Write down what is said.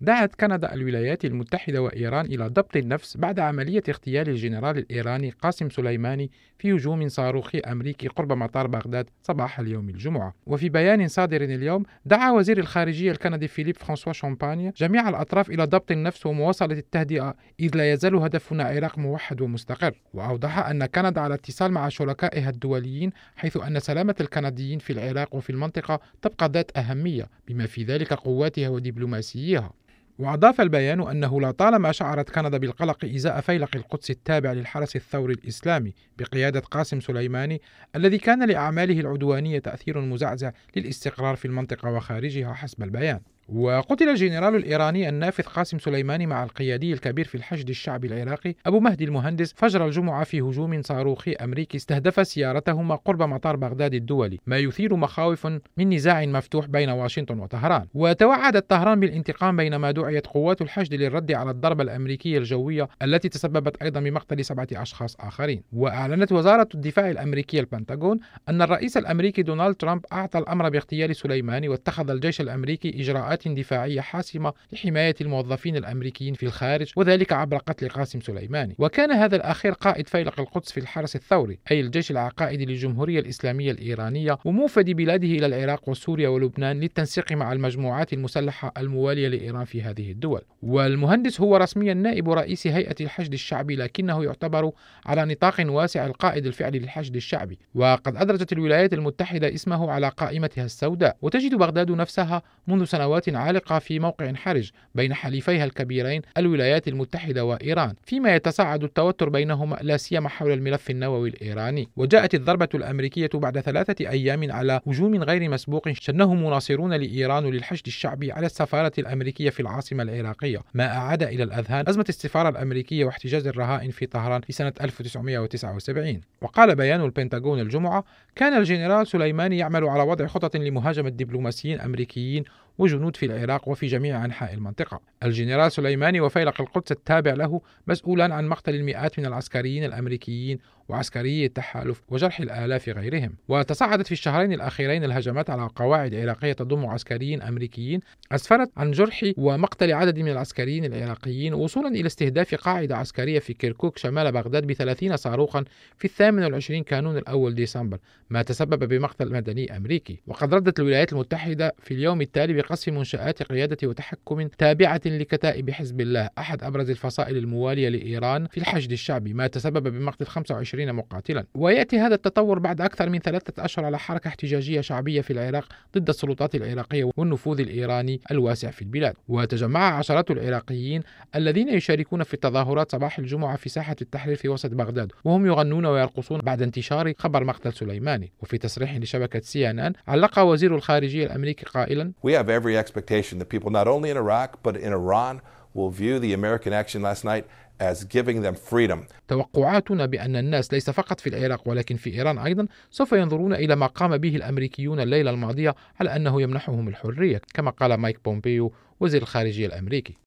دعت كندا الولايات المتحدة وإيران إلى ضبط النفس بعد عملية اغتيال الجنرال الإيراني قاسم سليماني في هجوم صاروخي أمريكي قرب مطار بغداد صباح اليوم الجمعة. وفي بيان صادر اليوم دعا وزير الخارجية الكندي فيليب فرانسوا شامبانيا جميع الأطراف إلى ضبط النفس ومواصلة التهدئة إذ لا يزال هدفنا عراق موحد ومستقر. وأوضح أن كندا على اتصال مع شركائها الدوليين حيث أن سلامة الكنديين في العراق وفي المنطقة تبقى ذات أهمية بما في ذلك قواتها ودبلوماسيها. وأضاف البيان أنه لطالما شعرت كندا بالقلق إزاء فيلق القدس التابع للحرس الثوري الإسلامي بقيادة قاسم سليماني الذي كان لأعماله العدوانية تأثير مزعزع للاستقرار في المنطقة وخارجها حسب البيان. وقتل الجنرال الإيراني النافذ قاسم سليماني مع القيادي الكبير في الحشد الشعبي العراقي أبو مهدي المهندس فجر الجمعة في هجوم صاروخي أمريكي استهدف سيارتهما قرب مطار بغداد الدولي. ما يثير مخاوف من نزاع مفتوح بين واشنطن وطهران. وتوعدت طهران بالانتقام بينما دعيت قوات الحشد للرد على الضربة الأمريكية الجوية التي تسببت أيضا بمقتل سبعة أشخاص آخرين. وأعلنت وزارة الدفاع الأمريكية البنتاغون أن الرئيس الأمريكي دونالد ترامب أعطى الأمر باغتيال سليماني واتخذ الجيش الأمريكي إجراءات إجراءات دفاعية حاسمة لحماية الموظفين الأمريكيين في الخارج وذلك عبر قتل قاسم سليماني. وكان هذا الأخير قائد فيلق القدس في الحرس الثوري أي الجيش العقائدي للجمهورية الإسلامية الإيرانية وموفد بلاده إلى العراق وسوريا ولبنان للتنسيق مع المجموعات المسلحة الموالية لإيران في هذه الدول. والمهندس هو رسميا نائب رئيس هيئة الحشد الشعبي لكنه يعتبر على نطاق واسع القائد الفعلي للحشد الشعبي. وقد أدرجت الولايات المتحدة اسمه على قائمتها السوداء. وتجد بغداد نفسها منذ سنوات عالقة في موقع حرج بين حليفيها الكبيرين الولايات المتحدة وإيران فيما يتصاعد التوتر بينهما لا سيما حول الملف النووي الإيراني. وجاءت الضربة الأمريكية بعد ثلاثة أيام على هجوم غير مسبوق شنه مناصرون لإيران للحشد الشعبي على السفارة الأمريكية في العاصمة العراقية. ما أعاد إلى الأذهان أزمة السفارة الأمريكية واحتجاز الرهائن في طهران في سنة 1979 وقال بيان البنتاغون الجمعة كان الجنرال سليماني يعمل على وضع خطط لمهاجمة دبلوماسيين أمريكيين وجنود في العراق وفي جميع أنحاء المنطقة. الجنرال سليماني وفيلق القدس التابع له مسؤولان عن مقتل المئات من العسكريين الأمريكيين وعسكري التحالف وجرح الآلاف غيرهم. وتصاعدت في الشهرين الأخيرين الهجمات على قواعد عراقية تضم عسكريين أمريكيين أسفرت عن جرح ومقتل عدد من العسكريين العراقيين وصولا إلى استهداف قاعدة عسكرية في كيركوك شمال بغداد بثلاثين صاروخا في الثامن والعشرين كانون الأول ديسمبر ما تسبب بمقتل مدني أمريكي. وقد ردت الولايات المتحدة في اليوم التالي بقصف منشآت قيادة وتحكم تابعة لكتائب حزب الله. أحد أبرز الفصائل الموالية لإيران في الحشد الشعبي. ما تسبب بمقتل 25 مقاتلا. ويأتي هذا التطور بعد أكثر من ثلاثة أشهر على حركة احتجاجية شعبية في العراق ضد السلطات العراقية والنفوذ الإيراني الواسع في البلاد. وتجمع عشرات العراقيين الذين يشاركون في التظاهرات صباح الجمعة في ساحة التحرير في وسط بغداد. وهم يغنون ويرقصون بعد انتشار خبر مقتل سليماني. وفي تصريح لشبكة سي إن إن علق وزير الخارجية الأمريكي قائلا We have every expectation that people not only in Iraq but in Iran will view the American action last night as giving them freedom. توقعاتنا بأن الناس ليس فقط في العراق ولكن في إيران أيضا سوف ينظرون إلى ما قام به الأمريكيون الليلة الماضية على أنه يمنحهم الحرية كما قال مايك بومبيو وزير الخارجية الأمريكي